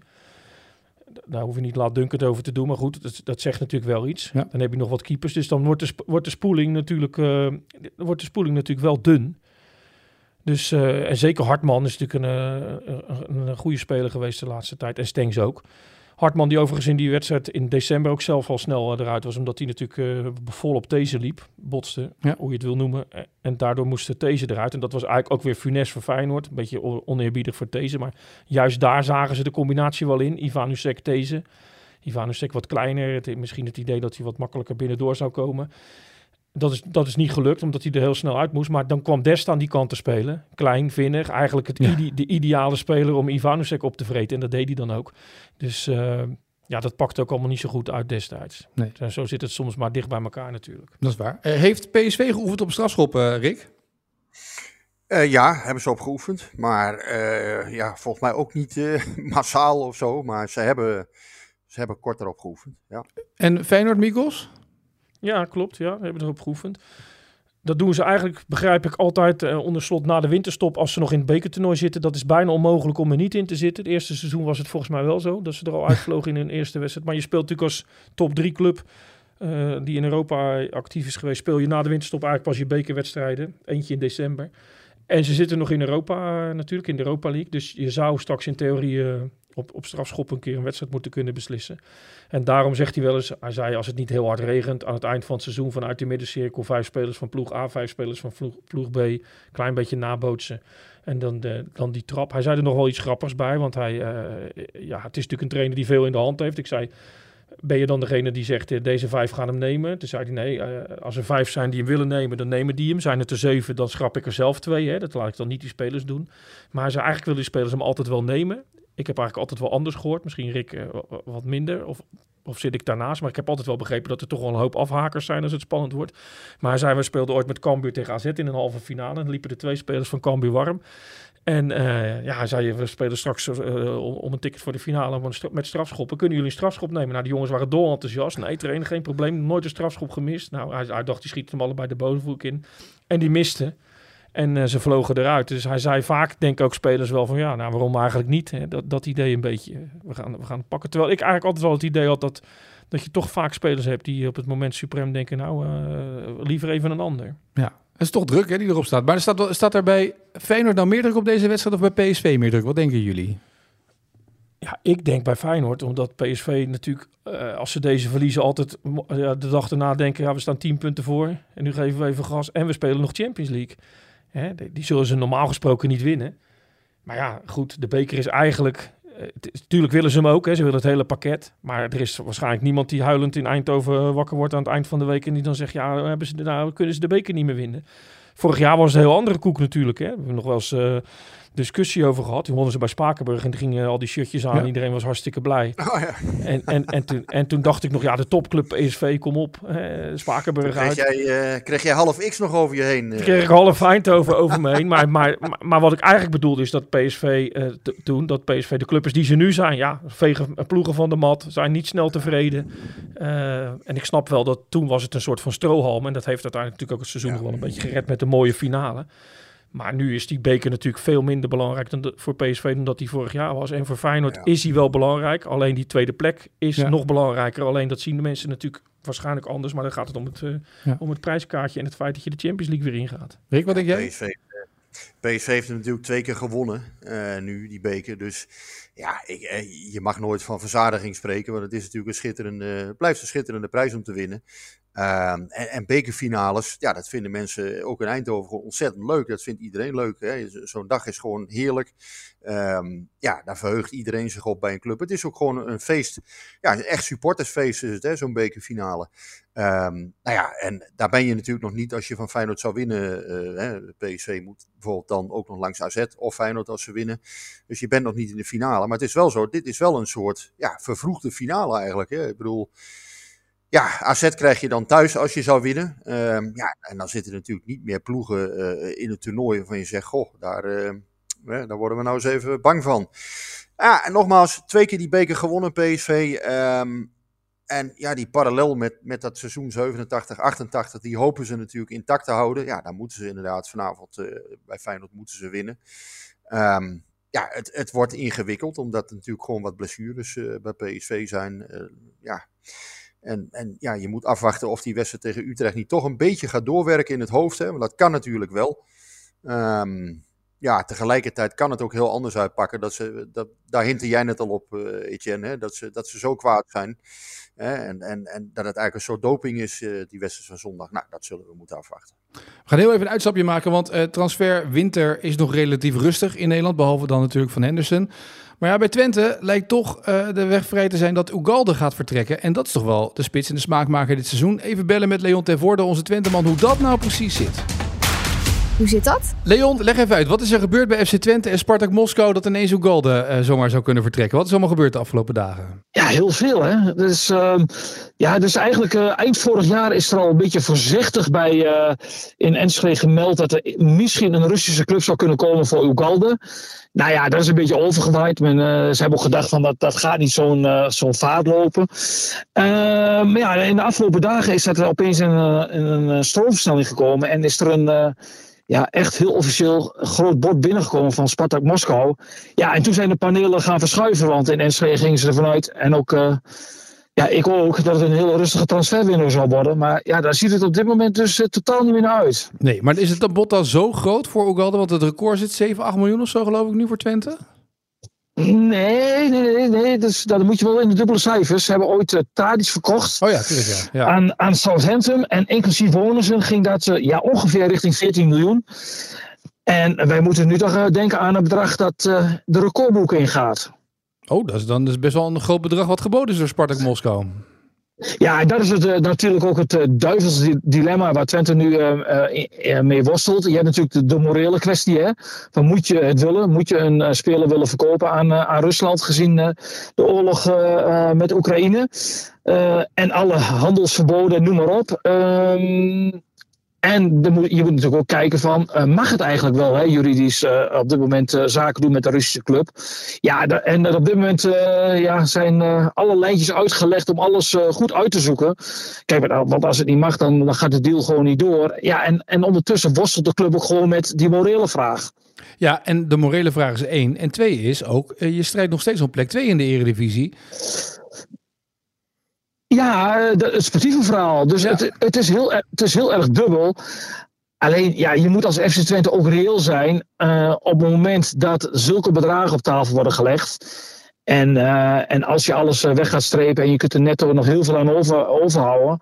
Daar hoef je niet laat Dunkert over te doen. Maar goed, dat, dat zegt natuurlijk wel iets. Ja. Dan heb je nog wat keepers. Dus dan wordt de, wordt de spoeling natuurlijk, eh, wordt de spoeling natuurlijk wel dun. Dus, eh, en zeker Hartman is natuurlijk een, eh, een, een, een goede speler geweest de laatste tijd. En Stengs ook. Hartman, die overigens in die wedstrijd in december ook zelf al snel eruit was, omdat hij natuurlijk uh, vol op deze liep, botste, ja. hoe je het wil noemen. En daardoor moest deze eruit. En dat was eigenlijk ook weer funest voor Feyenoord. Een beetje oneerbiedig voor deze, maar juist daar zagen ze de combinatie wel in. Ivanusek, deze. Ivanusek wat kleiner, het, misschien het idee dat hij wat makkelijker binnendoor zou komen. Dat is, dat is niet gelukt, omdat hij er heel snel uit moest. Maar dan kwam Dest aan die kant te spelen. Klein, vinnig. Eigenlijk het de ideale speler om Ivanusek op te vreten. En dat deed hij dan ook. Dus uh, ja, dat pakt ook allemaal niet zo goed uit destijds. Nee. En zo zit het soms maar dicht bij elkaar natuurlijk. Dat is waar. Uh, heeft PSV geoefend op strafschop, uh, Rick? ja, hebben ze op geoefend. Maar ja, volgens mij ook niet (laughs) massaal of zo. Maar ze hebben, ze hebben korter op geoefend. Ja. En Feyenoord, Mikos? Ja, klopt. Ja, we hebben erop geoefend. Dat doen ze eigenlijk, begrijp ik, altijd uh, onder slot na de winterstop als ze nog in het bekertoernooi zitten. Dat is bijna onmogelijk om er niet in te zitten. Het eerste seizoen was het volgens mij wel zo, dat ze er al uitvlogen in hun eerste wedstrijd. Maar je speelt natuurlijk als top 3 club uh, die in Europa actief is geweest, speel je na de winterstop eigenlijk pas je bekerwedstrijden. Eentje in december. En ze zitten nog in Europa uh, natuurlijk, in de Europa League. Dus je zou straks in theorie op, op strafschop een keer een wedstrijd moeten kunnen beslissen. En daarom zegt hij wel eens, hij zei als het niet heel hard regent aan het eind van het seizoen vanuit de middencirkel vijf spelers van ploeg A, vijf spelers van ploeg, ploeg B, klein beetje nabootsen. En dan, de, dan die trap. Hij zei er nog wel iets grappigs bij, want hij, uh, ja, het is natuurlijk een trainer die veel in de hand heeft. Ik zei, ben je dan degene die zegt, eh, deze vijf gaan hem nemen? Toen zei hij, nee, uh, als er vijf zijn die hem willen nemen, dan nemen die hem. Zijn het er zeven, dan schrap ik er zelf twee. Hè? Dat laat ik dan niet die spelers doen. Maar zei, eigenlijk willen die spelers hem altijd wel nemen. Ik heb eigenlijk altijd wel anders gehoord. Misschien Rick uh, wat minder. Of, of zit ik daarnaast. Maar ik heb altijd wel begrepen dat er toch wel een hoop afhakers zijn als het spannend wordt. Maar hij zei, we speelden ooit met Cambuur tegen AZ in een halve finale. En liepen de twee spelers van Cambuur warm. En uh, ja, hij zei, we spelen straks uh, om een ticket voor de finale met strafschoppen. Kunnen jullie een strafschop nemen? Nou, die jongens waren dol enthousiast. Nee, trainen, geen probleem. Nooit een strafschop gemist. Nou, hij, hij dacht, die schiet hem allebei de bovenvoek in. En die miste. En uh, ze vlogen eruit. Dus hij zei vaak, denk ook spelers wel van ja, nou waarom eigenlijk niet? Hè? Dat, dat idee een beetje, we gaan, we gaan pakken. Terwijl ik eigenlijk altijd wel het idee had dat, dat je toch vaak spelers hebt die op het moment suprem denken, nou uh, liever even een ander. Ja, het is toch druk hè, die erop staat. Maar er staat, staat er bij Feyenoord nou meer druk op deze wedstrijd of bij PSV meer druk? Wat denken jullie? Ja, ik denk bij Feyenoord, omdat PSV natuurlijk, uh, als ze deze verliezen, altijd de dag erna denken, ja, we staan 10 punten voor en nu geven we even gas en we spelen nog Champions League. Hè, die zullen ze normaal gesproken niet winnen. Maar ja, goed, de beker is eigenlijk... Natuurlijk willen ze hem ook, hè, ze willen het hele pakket. Maar er is waarschijnlijk niemand die huilend in Eindhoven wakker wordt aan het eind van de week... en die dan zegt, ja, hebben ze, nou kunnen ze de beker niet meer winnen. Vorig jaar was het een heel andere koek natuurlijk. Hè. We hebben nog wel eens... Uh, discussie over gehad. Die wonnen ze bij Spakenburg en gingen al die shirtjes aan. Iedereen was hartstikke blij. Oh, ja. en, en, en, toen, en toen dacht ik nog, ja, de topclub PSV, kom op. Spakenburg kreeg uit. Jij, uh, kreeg jij half X nog over je heen? Uh. Kreeg ik half Eindhoven over me heen. Maar, maar, maar, maar, wat ik eigenlijk bedoelde is dat PSV uh, toen, dat PSV de club is die ze nu zijn. Ja, vegen ploegen van de mat, zijn niet snel tevreden. en ik snap wel dat toen was het een soort van strohalm. En dat heeft uiteindelijk natuurlijk ook het seizoen ja. wel een beetje gered met de mooie finale. Maar nu is die beker natuurlijk veel minder belangrijk dan de, voor PSV dan dat die vorig jaar was. En voor Feyenoord is hij wel belangrijk. Alleen die tweede plek is nog belangrijker. Alleen dat zien de mensen natuurlijk waarschijnlijk anders. Maar dan gaat het om het, uh, ja. om het prijskaartje en het feit dat je de Champions League weer ingaat. Rick, wat denk jij? PSV, PSV heeft natuurlijk twee keer gewonnen uh, nu, die beker. Dus ja, ik, je mag nooit van verzadiging spreken. Want het is natuurlijk een schitterende, blijft een schitterende prijs om te winnen. Um, en, bekerfinales, ja, dat vinden mensen ook in Eindhoven gewoon ontzettend leuk. Dat vindt iedereen leuk. Zo'n dag is gewoon heerlijk. Um, ja, daar verheugt iedereen zich op bij een club. Het is ook gewoon een feest. Ja, echt supportersfeest is het, zo'n bekerfinale. Um, nou ja, en daar ben je natuurlijk nog niet als je van Feyenoord zou winnen. Uh, hè, moet bijvoorbeeld dan ook nog langs AZ of Feyenoord als ze winnen. Dus je bent nog niet in de finale. Maar het is wel zo, dit is wel een soort ja, vervroegde finale eigenlijk. Hè. Ik bedoel... Ja, AZ krijg je dan thuis als je zou winnen. Um, ja, en dan zitten natuurlijk niet meer ploegen uh, in het toernooi waarvan je zegt, goh, daar, uh, daar worden we nou eens even bang van. Ja, en nogmaals, twee keer die beker gewonnen PSV. Um, en ja, die parallel met, met dat seizoen 87, 88, die hopen ze natuurlijk intact te houden. Ja, dan moeten ze inderdaad vanavond uh, bij Feyenoord moeten ze winnen. Ja, het, het wordt ingewikkeld, omdat er natuurlijk gewoon wat blessures bij PSV zijn. ja... En, en ja, je moet afwachten of die wedstrijd tegen Utrecht niet toch een beetje gaat doorwerken in het hoofd. Hè? Want dat kan natuurlijk wel. Um, ja, tegelijkertijd kan het ook heel anders uitpakken. Dat ze, dat, daar hintte jij net al op, uh, Etienne, hè? Dat, ze, dat ze zo kwaad zijn. Hè? En, en, en dat het eigenlijk een soort doping is, uh, die wedstrijd van zondag. Nou, dat zullen we moeten afwachten. We gaan heel even een uitstapje maken, want uh, transfer winter is nog relatief rustig in Nederland. Behalve dan natuurlijk van Henderson. Maar ja, bij Twente lijkt toch de weg vrij te zijn dat Ugalde gaat vertrekken. En dat is toch wel de spits en de smaakmaker dit seizoen. Even bellen met Leon Tervoorde, onze Twenteman, hoe dat nou precies zit. Hoe zit dat? Leon, leg even uit. Wat is er gebeurd bij FC Twente en Spartak Moskou dat ineens Ugalde uh, zomaar zou kunnen vertrekken? Wat is allemaal gebeurd de afgelopen dagen? Ja, heel veel. Hè? Dus, uh, ja, dus eigenlijk uh, eind vorig jaar is er al een beetje voorzichtig bij in Enschede gemeld dat er misschien een Russische club zou kunnen komen voor Ugalde. Nou ja, dat is een beetje overgewaaid. Men, ze hebben ook gedacht van dat, dat gaat niet zo'n zo'n vaart lopen. maar ja, in de afgelopen dagen is er opeens een, een, een stroomversnelling gekomen en is er een ja, echt heel officieel groot bord binnengekomen van Spartak Moskou. Ja, en toen zijn de panelen gaan verschuiven, want in Enschede gingen ze ervan uit. En ook, uh, ja, ik ook, dat het een heel rustige transferwindow zou worden. Maar ja, daar ziet het op dit moment dus uh, totaal niet meer naar uit. Nee, maar is het bod dan zo groot voor Ugalde? Want het record zit 7, 8 miljoen of zo geloof ik nu voor Twente? Nee, nee, nee, nee. Dus, dat moet je wel in de dubbele cijfers. Ze hebben ooit uh, Tadic verkocht oh ja, tuurlijk, ja. Ja. Aan, aan Southampton. En inclusief bonussen ging dat uh, ja, ongeveer richting 14 miljoen. En wij moeten nu toch uh, denken aan een bedrag dat de recordboek ingaat. Oh, dat is dan dus best wel een groot bedrag wat geboden is door Spartak Moskou. Ja, dat is het, uh, natuurlijk ook het uh, duivels dilemma waar Twente nu uh, mee worstelt. Je hebt natuurlijk de, de, morele kwestie. Hè? Van moet je het willen? Moet je een speler willen verkopen aan, aan Rusland gezien de oorlog met Oekraïne? en alle handelsverboden, noem maar op. Ehm, en moet, je moet natuurlijk ook kijken van, uh, mag het eigenlijk wel hè, juridisch uh, op dit moment uh, zaken doen met de Russische club? Ja, de, en op dit moment ja, zijn alle lijntjes uitgelegd om alles goed uit te zoeken. Kijk, want als het niet mag, dan, dan gaat de deal gewoon niet door. Ja, en, en ondertussen worstelt de club ook gewoon met die morele vraag. Ja, en de morele vraag is één. En twee is ook, je strijdt nog steeds om plek twee in de eredivisie. Ja, het sportieve verhaal. Dus ja. het, het, is heel, het is heel erg dubbel. Alleen, ja, je moet als FC Twente ook reëel zijn uh, op het moment dat zulke bedragen op tafel worden gelegd. En, uh, en als je alles weg gaat strepen en je kunt er netto nog heel veel aan over, overhouden.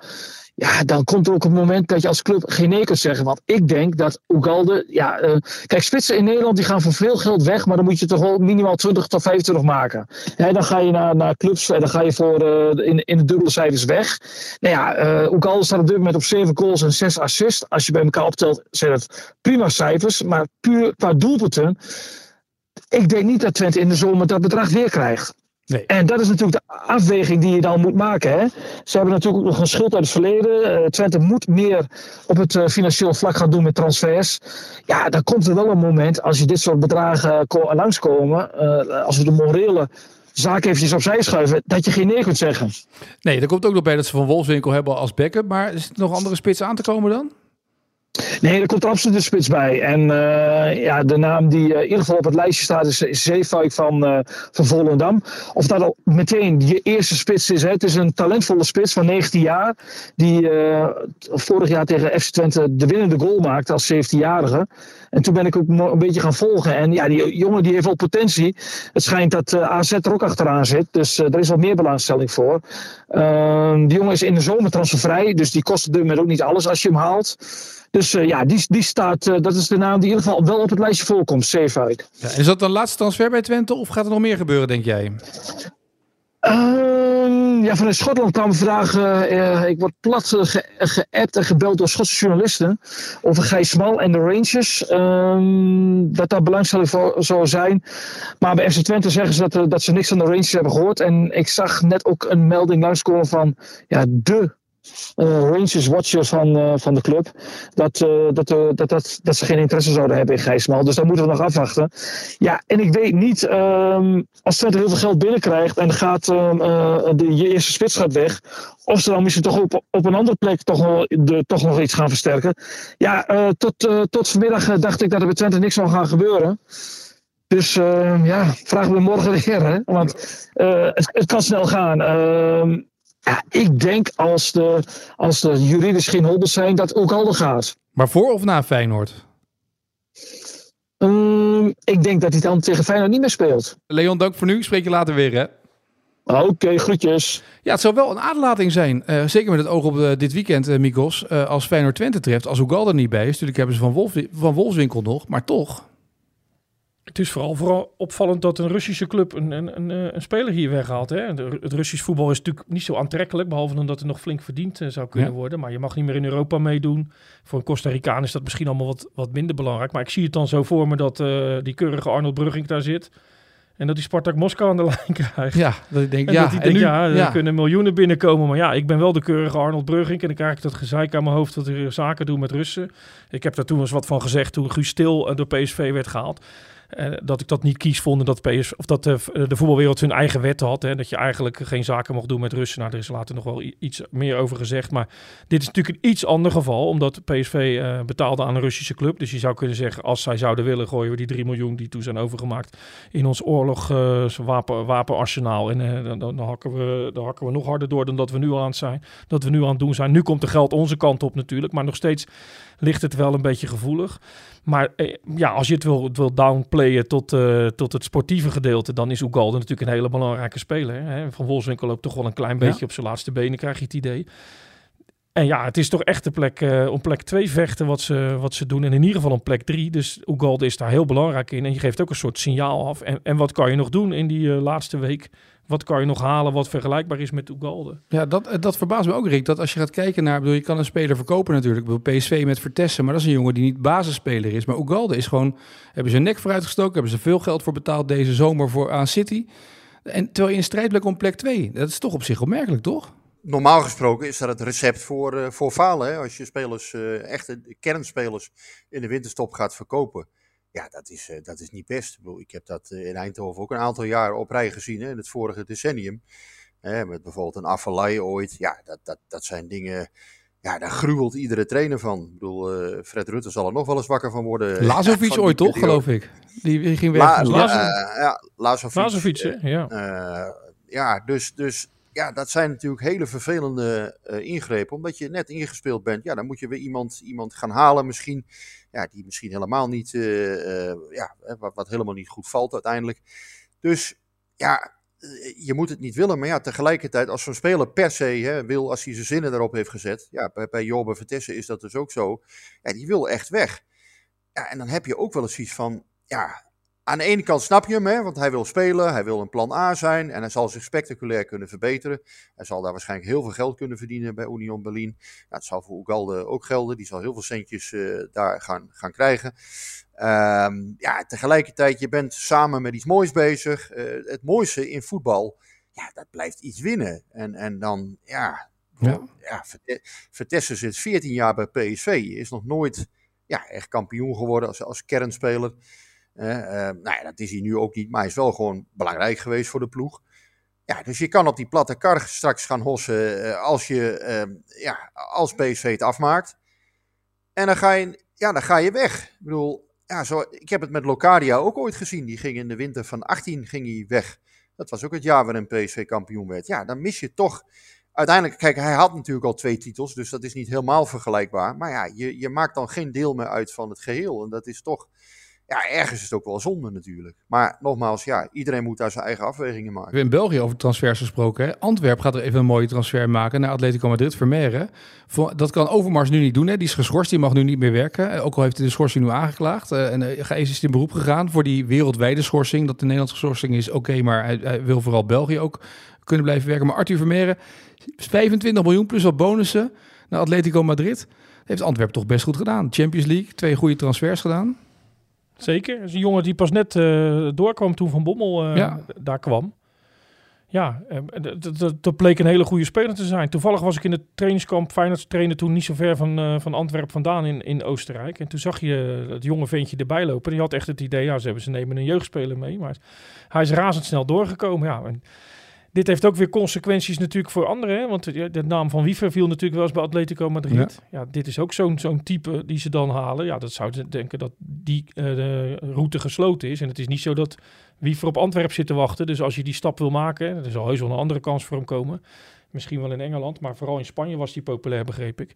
Ja, dan komt er ook een moment dat je als club geen nee kunt zeggen. Want ik denk dat Ugalde. Ja, uh, kijk, spitsen in Nederland die gaan voor veel geld weg. Maar dan moet je toch wel minimaal 20 tot 25 maken. Dan ga je naar, naar clubs en dan ga je voor uh, in, in de dubbele cijfers weg. Nou ja, uh, staat op dit moment op 7 goals en 6 assists. Als je bij elkaar optelt, zijn dat prima cijfers. Maar puur qua doelpunten. Ik denk niet dat Twente in de zomer dat bedrag weer krijgt. Nee. En dat is natuurlijk de afweging die je dan moet maken. Hè? Ze hebben natuurlijk ook nog een schuld uit het verleden. Uh, Twente moet meer op het uh, financieel vlak gaan doen met transfers. Ja, dan komt er wel een moment als je dit soort bedragen uh, langskomen. als we de morele zaak eventjes opzij schuiven, dat je geen nee kunt zeggen. Nee, er komt ook nog bij dat ze Van Wolfswinkel hebben als backup. Maar is er nog andere spitsen aan te komen dan? Nee, er komt absoluut een spits bij. En uh, ja, de naam die uh, in ieder geval op het lijstje staat is, is Zeefuik van, van Volendam. Of dat al meteen je eerste spits is. Hè. Het is een talentvolle spits van 19 jaar. Die vorig jaar tegen FC Twente de winnende goal maakte als 17-jarige. En toen ben ik ook een beetje gaan volgen. En ja, die jongen die heeft wel potentie. Het schijnt dat AZ er ook achteraan zit. Dus er is wel meer belangstelling voor. Ehm, die jongen is in de zomer transfervrij. Dus die kost op dit moment ook niet alles als je hem haalt. Dus uh, ja, die, die staat, uh, dat is de naam die in ieder geval wel op het lijstje voorkomt, Zeefuik. Ja, is dat dan laatste transfer bij Twente of gaat er nog meer gebeuren, denk jij? Uh, ja, vanuit Schotland kwamen vragen. Uh, ik word plat ge geappt en gebeld door Schotse journalisten. Over Gijs Smal en de Rangers. Ehm, dat daar belangstelling voor zou zijn. Maar bij FC Twente zeggen ze dat, dat ze niks van de Rangers hebben gehoord. En ik zag net ook een melding langskomen van ja, de Rangers watchers van, uh, van de club. Dat, uh, dat, dat, dat, dat ze geen interesse zouden hebben in Gijsmal. Dus daar moeten we nog afwachten. Ja, en ik weet niet, um, als Twente heel veel geld binnenkrijgt en gaat, um, de, je eerste spits gaat weg. Of ze dan misschien toch op, op een andere plek toch nog, de, toch nog iets gaan versterken. Ja, tot, tot vanmiddag dacht ik dat er bij Twente niks zou gaan gebeuren. Dus uh, ja, vragen we morgen (laughs) weer. Hè? Want het, het, kan snel gaan. Ja, ik denk als de, als de juridisch geen hobbels zijn, dat ook al gaat. Maar voor of na Feyenoord? Um, ik denk dat hij dan tegen Feyenoord niet meer speelt. Leon, dank voor nu. Spreek je later weer, hè? Oké, groetjes. Ja, het zou wel een aderlating zijn. Uh, zeker met het oog op uh, dit weekend, uh, Mikos. als Feyenoord Twente treft, als Oegal er niet bij is. Natuurlijk hebben ze van, Wolf, van Wolfswinkel nog, maar toch. Het is vooral, vooral opvallend dat een Russische club een, een, een, een speler hier weghaalt. Hè? De, het Russisch voetbal is natuurlijk niet zo aantrekkelijk, behalve omdat er nog flink verdiend zou kunnen ja. worden. Maar je mag niet meer in Europa meedoen. Voor een Costa Ricaan is dat misschien allemaal wat, wat minder belangrijk. Maar ik zie het dan zo voor me dat die keurige Arnold Brugging daar zit. En dat die Spartak Moskou aan de (laughs) lijn krijgt. Ja, dat ik denk, en ja. Dat hij denkt, ja, er ja. kunnen miljoenen binnenkomen. Maar ja, ik ben wel de keurige Arnold Brugging. En dan krijg ik dat gezeik aan mijn hoofd dat ik zaken doe met Russen. Ik heb daar toen eens wat van gezegd toen Guus Stil door PSV werd gehaald. Dat ik dat niet kies vond dat, PS, of dat de, de voetbalwereld hun eigen wetten had. Hè, dat je eigenlijk geen zaken mocht doen met Russen. Nou, er is later nog wel iets meer over gezegd. Maar dit is natuurlijk een iets ander geval. Omdat PSV uh, betaalde aan een Russische club. Dus je zou kunnen zeggen, als zij zouden willen, gooien we die 3 miljoen die toen zijn overgemaakt in ons oorlog uh, wapen, wapenarsenaal. En dan, dan, hakken we, dan hakken we nog harder door dan dat we nu aan zijn. Dat we nu aan het doen zijn. Nu komt de geld onze kant op natuurlijk. Maar nog steeds ligt het wel een beetje gevoelig. Maar eh, ja, als je het wil, wil downplayen tot, uh, tot het sportieve gedeelte, dan is Ugalde natuurlijk een hele belangrijke speler. Hè? Van Wolfswinkel loopt toch wel een klein beetje ja. op zijn laatste benen, krijg je het idee. En ja, het is toch echt de plek, uh, om plek 2 vechten wat ze, wat ze doen. En in ieder geval om plek 3. Dus Ugalde is daar heel belangrijk in. En je geeft ook een soort signaal af. En, en wat kan je nog doen in die uh, laatste week? Wat kan je nog halen wat vergelijkbaar is met Ugalde? Ja, dat, dat verbaast me ook, Rick. Dat als je gaat kijken naar... Bedoel, je kan een speler verkopen natuurlijk. Ik bedoel, PSV met Vertessen. Maar dat is een jongen die niet basisspeler is. Maar Ugalde is gewoon... Hebben ze nek vooruit gestoken. Hebben ze veel geld voor betaald deze zomer voor aan City. En terwijl je in strijd blijkt om plek 2. Dat is toch op zich opmerkelijk, toch? Normaal gesproken is dat het recept voor, uh, voor falen. Hè? Als je spelers, uh, echte kernspelers in de winterstop gaat verkopen. Ja, dat is, uh, dat is niet best. Ik, bedoel, ik heb dat in Eindhoven ook een aantal jaren op rij gezien, hè, in het vorige decennium. Hè, met bijvoorbeeld een Affalay ooit. Ja, dat, dat, dat zijn dingen. Ja, daar gruwelt iedere trainer van. Ik bedoel, uh, Fred Rutte zal er nog wel eens wakker van worden. Lazovic ooit toch, geloof ik? Die, ging weg. La, La, uh, ja, Lazovic. Lazovic, ja. Ja, dus, dus ja, dat zijn natuurlijk hele vervelende ingrepen. Omdat je net ingespeeld bent. Ja, dan moet je weer iemand, iemand gaan halen misschien ja, die misschien helemaal niet, uh, uh, ja, wat, wat, helemaal niet goed valt uiteindelijk. Dus ja, je moet het niet willen, maar ja, tegelijkertijd als zo'n speler per se hè, wil, als hij zijn zinnen erop heeft gezet, ja, bij, bij Jorbe Vertessen is dat dus ook zo, ja, die wil echt weg. Ja, en dan heb je ook wel eens iets van, ja, aan de ene kant snap je hem, hè, want hij wil spelen, hij wil een plan A zijn en hij zal zich spectaculair kunnen verbeteren. Hij zal daar waarschijnlijk heel veel geld kunnen verdienen bij Union Berlin. Nou, dat zal voor Ugalde ook gelden, die zal heel veel centjes uh, daar gaan, gaan krijgen. Um, ja, tegelijkertijd, je bent samen met iets moois bezig. Uh, het mooiste in voetbal, ja, dat blijft iets winnen. En, en dan, ja, ja. ja Vertessen zit 14 jaar bij PSV, is nog nooit ja, echt kampioen geworden als, als kernspeler. Uh, nou ja, dat is hij nu ook niet, maar hij is wel gewoon belangrijk geweest voor de ploeg. Ja, dus je kan op die platte kar straks gaan hossen uh, als, je, uh, ja, als PSV het afmaakt. En dan ga je, ja, dan ga je weg. Ik bedoel, ja, zo, ik heb het met Locadia ook ooit gezien. Die ging in de winter van 18 ging hij weg. Dat was ook het jaar waarin PSV kampioen werd. Ja, dan mis je toch uiteindelijk, kijk, hij had natuurlijk al twee titels, dus dat is niet helemaal vergelijkbaar. Maar ja, je, je maakt dan geen deel meer uit van het geheel. En dat is toch, ja, ergens is het ook wel zonde natuurlijk. Maar nogmaals, ja, iedereen moet daar zijn eigen afwegingen maken. We hebben in België over transfers gesproken. Hè? Antwerp gaat er even een mooie transfer maken naar Atletico Madrid, Vermeeren. Dat kan Overmars nu niet doen. Hè? Die is geschorst, die mag nu niet meer werken. Ook al heeft hij de schorsing nu aangeklaagd. Uh, en uh, is hij in beroep gegaan voor die wereldwijde schorsing. Dat de Nederlandse schorsing is oké, maar hij, hij, wil vooral België ook kunnen blijven werken. Maar Arthur Vermeeren, 25 miljoen plus wat bonussen naar Atletico Madrid. Heeft Antwerp toch best goed gedaan. Champions League, twee goede transfers gedaan. Zeker. Dat is een jongen die pas net uh, doorkwam toen Van Bommel ja. daar kwam. Ja, dat bleek een hele goede speler te zijn. Toevallig was ik in het trainingskamp Feyenoord trainen toen niet zo ver van, uh, van Antwerpen vandaan in, in Oostenrijk. En toen zag je het jonge ventje erbij lopen. Die had echt het idee, ja, ze, hebben, ze nemen een jeugdspeler mee. Maar hij is razendsnel doorgekomen. Ja, en dit heeft ook weer consequenties natuurlijk voor anderen. Hè? Want de, de naam van Wiever viel natuurlijk wel eens bij Atletico Madrid. Ja, ja dit is ook zo'n zo'n type die ze dan halen. Ja, dat zou denken dat die uh, de route gesloten is. En het is niet zo dat Wiever op Antwerpen zit te wachten. Dus als je die stap wil maken, er zal heus wel een andere kans voor hem komen. Misschien wel in Engeland, maar vooral in Spanje was die populair, begreep ik.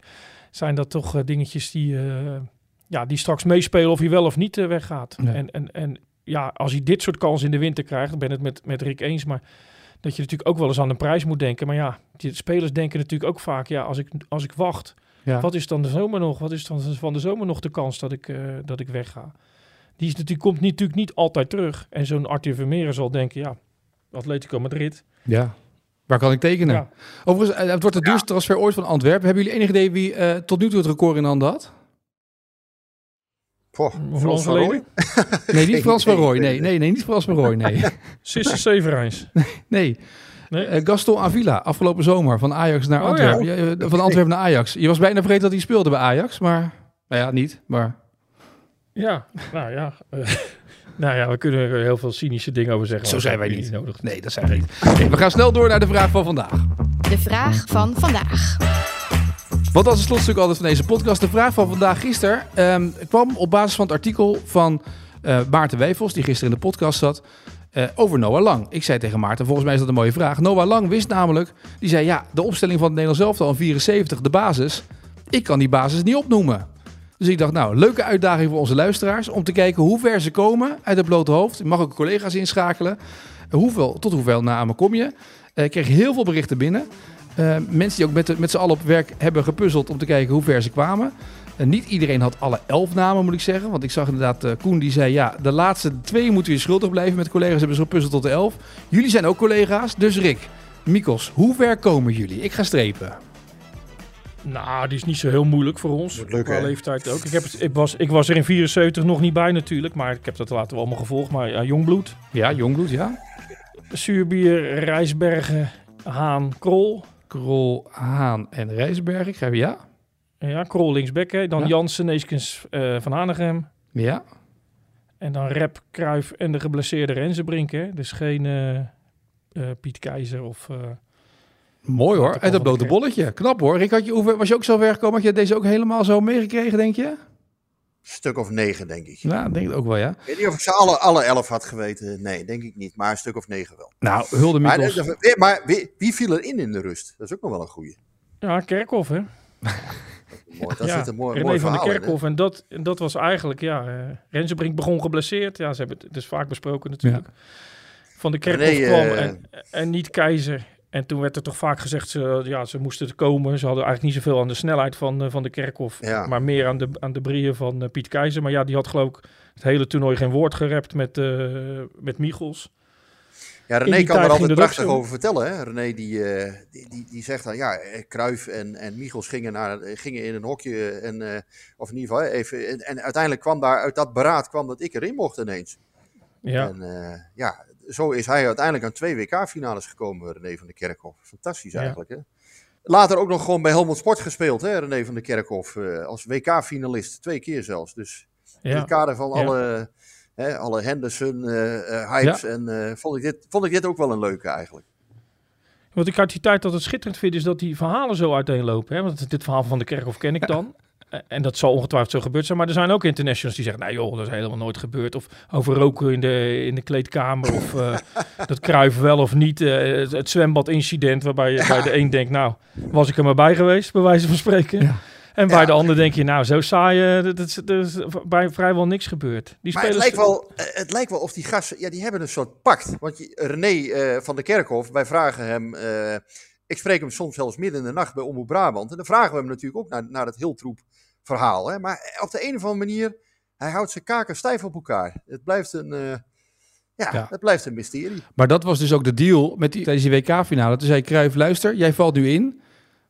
Zijn dat toch uh, dingetjes die, uh, ja, die straks meespelen of hij wel of niet weggaat. Ja. En, en, en ja, als hij dit soort kansen in de winter krijgt, ik ben het met, met Rick eens, maar dat je natuurlijk ook wel eens aan een prijs moet denken. Maar ja, die spelers denken natuurlijk ook vaak, ja, als ik, als ik wacht, Ja. wat is dan de zomer nog? Wat is dan van de zomer nog de kans dat ik, eh, dat ik wegga? Die is natuurlijk, komt niet, natuurlijk niet altijd terug. En zo'n Arthur Vermeeren zal denken, ja, Atletico Madrid. Ja. Waar kan ik tekenen? Ja. Overigens, eh, het wordt de duurste transfer ooit van Antwerpen. Hebben jullie enig idee wie eh, tot nu toe het record in handen had? Poh, Hoe Frans van? (laughs) Nee, niet Frans van Rooij. Nee, nee, nee, niet Frans van Rooij. Nee, (laughs) Sisse Severijns. (laughs) nee. Nee? Eh, Gaston Avila, afgelopen zomer van Ajax naar Oh, Antwerpen. Ja, eh, van Antwerpen naar Ajax. Je was bijna vergeten dat hij speelde bij Ajax, maar... Nou ja, niet, maar... Ja, nou ja. nou ja, we kunnen er heel veel cynische dingen over zeggen. Zo zijn wij niet. nodig. Nee, dat zijn we niet. We gaan snel door naar de vraag van vandaag. De vraag van vandaag. Want als het slotstuk altijd van deze podcast. De vraag van vandaag gisteren ehm, kwam op basis van het artikel van eh, Maarten Wijfels, die gisteren in de podcast zat, eh, over Noah Lang. Ik zei tegen Maarten, volgens mij is dat een mooie vraag. Noah Lang wist namelijk, die zei ja, de opstelling van het Nederlands elftal in 74, de basis. Ik kan die basis niet opnoemen. Dus ik dacht, nou, leuke uitdaging voor onze luisteraars om te kijken hoe ver ze komen uit het blote hoofd. Je mag ook collega's inschakelen. Hoeveel, tot hoeveel namen kom je? Eh, ik kreeg heel veel berichten binnen. Eh, mensen die ook met, de- met z'n allen op werk hebben gepuzzeld om te kijken hoe ver ze kwamen. En niet iedereen had alle elf namen, moet ik zeggen. Want ik zag inderdaad, eh, Koen die zei... ja, de laatste twee moeten we schuldig blijven. Met collega's hebben ze gepuzzeld tot de elf. Jullie zijn ook collega's. Dus Rick, Mikos, hoe ver komen jullie? Ik ga strepen. Nou, die is niet zo heel moeilijk voor ons. Leuk, Qua leeftijd ook. Ik, heb het, ik, was, ik was er in 74 nog niet bij natuurlijk. Maar ik heb dat later wel allemaal gevolgd. Maar ja, Jongbloed, Ja, Jongbloed, ja. Zuurbier, Rijsbergen, Haan, Krol. Krol, Haan en Rijsberg. Ik ja. Ja, Krol linksbek. hè. Dan Ja. Jansen, Neeskens, eh, Van Hanegem. Ja. En dan Rep, Kruif en de geblesseerde Renzebrink. Hè. Dus geen eh, eh, Piet Keizer of... Mooi hoor. En dat blote bolletje. Knap hoor. Rick, had je, was je ook zo ver gekomen? Had je deze ook helemaal zo meegekregen, denk je? Stuk of negen, denk ik. Ja, denk het ook wel, ja. Ik weet niet of ik ze alle, alle elf had geweten. Nee, denk ik niet. Maar een stuk of negen wel. Nou, hulde Maar, de- de- maar wie, wie viel erin in de rust? Dat is ook nog wel een goeie. ja, Kerkhoff hè. (laughs) Mooi, dat ja, zit een mooi, René mooi van verhaal in, hè? Kerkhoff. En dat, en dat was eigenlijk, ja, eh Renzebrink begon geblesseerd. Ja, ze hebben het dus vaak besproken natuurlijk. Van de Kerkhoff René, kwam eh, en, en niet Keizer. En toen werd er toch vaak gezegd, ze, ja, ze moesten komen. Ze hadden eigenlijk niet zoveel aan de snelheid van, eh, van de Kerkhoff. Ja. Maar meer aan de, aan de brieën van eh, Piet Keizer. Maar ja, die had geloof ik het hele toernooi geen woord gerept met, eh met Michels. Ja, René kan er altijd prachtig over vertellen. Hè? René die, die, die, die zegt dan, ja, Kruif en, en Michels gingen, naar, gingen in een hokje. En, of in ieder geval, even, en, en uiteindelijk kwam daar uit dat beraad kwam dat ik erin mocht ineens. Ja, En ja, zo is hij uiteindelijk aan twee WK-finales gekomen, René van der Kerkhoff. Fantastisch Ja. eigenlijk, hè? Later ook nog gewoon bij Helmond Sport gespeeld, hè, René van der Kerkhoff. eh, als WK-finalist, twee keer zelfs. Dus in het kader van alle, hè, alle Henderson eh, eh, hypes. En vond, ik dit, vond ik dit ook wel een leuke eigenlijk. Wat ik uit die tijd altijd schitterend vind, is dat die verhalen zo uiteenlopen. Hè? Want dit verhaal van de Kerkhoff ken ik dan. Eh, En dat zal ongetwijfeld zo gebeurd zijn. Maar er zijn ook internationals die zeggen... nou joh, dat is helemaal nooit gebeurd. Of over roken in de, in de kleedkamer. Of eh, (laughs) dat kruiven wel of niet. eh, het, het zwembadincident waarbij je bij de een denkt... nou, was ik er maar bij geweest, bij wijze van spreken. Ja. En bij Ja. de ander denk je... nou, zo saai, eh, dat, dat, is- dat is bij vrijwel niks gebeurd. Die Maar het lijkt, wel, het lijkt wel of die gasten, ja, die hebben een soort pact. Want je, René van der Kerkhof, wij vragen hem, ik spreek hem soms zelfs midden in de nacht bij Omroep Brabant. En dan vragen we hem natuurlijk ook naar, naar het Hiltroep verhaal. Hè? Maar op de een of andere manier, hij houdt zijn kaken stijf op elkaar. Het blijft een, eh, ja, Ja. het blijft een mysterie. Maar dat was dus ook de deal met die, tijdens die WK-finale. Toen zei Cruijff, luister, jij valt nu in.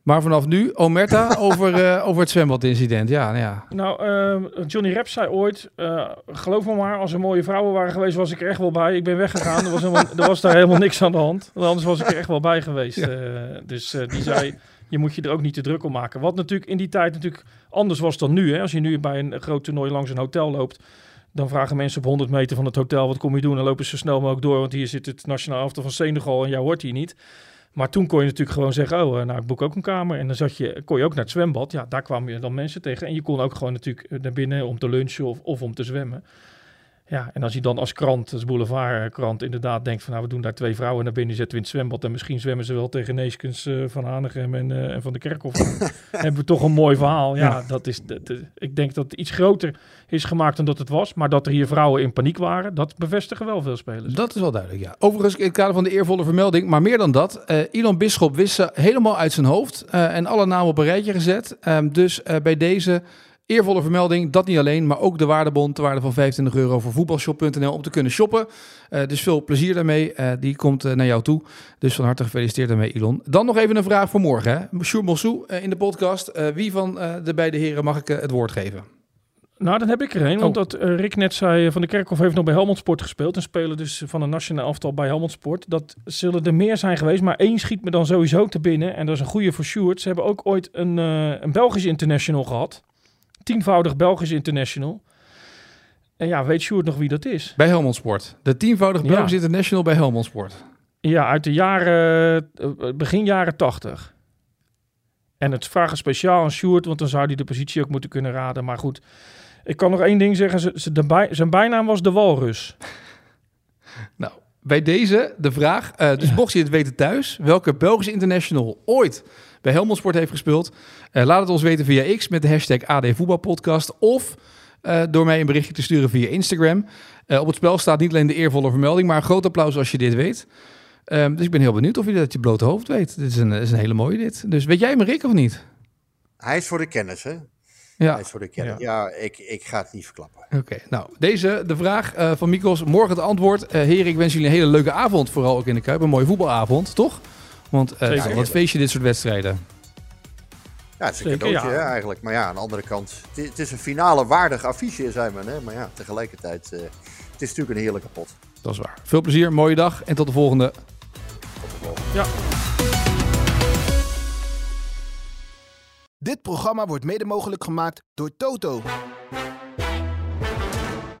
Maar vanaf nu, Omerta, (laughs) over, eh, over het zwembadincident. Ja, nou ja. Nou, eh, Johnny Rep zei ooit, eh, geloof me maar, als er mooie vrouwen waren geweest, was ik er echt wel bij. Ik ben weggegaan, er was, helemaal, (laughs) er was daar helemaal niks aan de hand. Want Anders was ik er echt wel bij geweest. Eh, dus die zei, je moet je er ook niet te druk om maken. Wat natuurlijk in die tijd natuurlijk anders was dan nu. Hè? Als je nu bij een groot toernooi langs een hotel loopt, dan vragen mensen op 100 meter van het hotel, wat kom je doen? Dan lopen ze zo snel mogelijk door, want hier zit het nationaal elftal van Senegal en jou hoort hier niet. Maar toen kon je natuurlijk gewoon zeggen, oh, eh, nou, ik boek ook een kamer. En dan zat je, kon je ook naar het zwembad. Ja, daar kwamen je dan mensen tegen. En je kon ook gewoon natuurlijk eh, naar binnen om te lunchen of, of om te zwemmen. Ja, en als je dan als krant, als boulevardkrant, inderdaad denkt van... nou, we doen daar twee vrouwen naar binnen, zetten we in het zwembad... en misschien zwemmen ze wel tegen Neeskens eh, van Hanegem en, eh, en Van de Kerkhof. (laughs) hebben we toch een mooi verhaal. Ja, Dat is, dat, dat- ik denk dat het iets groter is gemaakt dan dat het was. Maar dat er hier vrouwen in paniek waren, dat bevestigen wel veel spelers. Dat is wel duidelijk, ja. Overigens, in het kader van de eervolle vermelding, maar meer dan dat. eh Elon Bisschop wist ze helemaal uit zijn hoofd eh, en alle namen op een rijtje gezet. Ehm, dus eh, bij deze eervolle vermelding, dat niet alleen, maar ook de waardebon ter waarde van 25 euro voor voetbalshop.nl om te kunnen shoppen. Eh, dus veel plezier daarmee. Eh, die komt eh, naar jou toe. Dus van harte gefeliciteerd daarmee, Elon. Dan nog even een vraag voor morgen. Hè? Sjoerd Mossou in de podcast. Wie van de beide heren mag ik het woord geven? Nou, dan heb ik er een. Want Oh. dat eh, Rick net zei, Van de Kerkhof heeft nog bij Helmond Sport gespeeld. En spelen dus van een nationaal elftal bij Helmond Sport. Dat zullen er meer zijn geweest. Maar één schiet me dan sowieso te binnen. En dat is een goede voor Sjoerd. Ze hebben ook ooit een, een Belgisch international gehad. Tienvoudig Belgisch international. En ja, weet Sjoerd nog wie dat is? Bij Helmond Sport. De tienvoudig Ja. Belgisch International bij Helmond Sport. Ja, uit de jaren, eh, begin jaren tachtig. En het vragen speciaal aan Sjoerd, want dan zou hij de positie ook moeten kunnen raden. Maar goed, ik kan nog één ding zeggen. Bij- zijn bijnaam was de Walrus. (laughs) Nou, bij deze de vraag. eh, dus mocht je het weten thuis, welke Belgische international ooit bij Helmond Sport heeft gespeeld, eh, laat het ons weten via X met de hashtag AD Voetbalpodcast of eh, door mij een berichtje te sturen via Instagram. Eh, op het spel staat niet alleen de eervolle vermelding, maar een groot applaus als je dit weet. Ehm, dus ik ben heel benieuwd of je dat je blote hoofd weet. Dit is een, is een hele mooie dit. Dus weet jij hem, Rick, of niet? Hij is voor de kennis, hè? Ja, Hij is voor de kennis. Ja, ik, ik ga het niet verklappen. Oké, nou, deze, de vraag van Mikos. Morgen het antwoord. Heren, ik wens jullie een hele leuke avond. Vooral ook in de Kuip. Een mooie voetbalavond, toch? Want eh nou, wat feestje dit soort wedstrijden. Ja, het is een Zeker, cadeautje ja. hè, eigenlijk. Maar ja, aan de andere kant, het is, het is een finale waardig affiche, zei men. Hè? Maar ja, tegelijkertijd, eh, het is natuurlijk een heerlijke pot. Dat is waar. Veel plezier, mooie dag en tot de volgende. Dit programma wordt mede mogelijk gemaakt door Toto.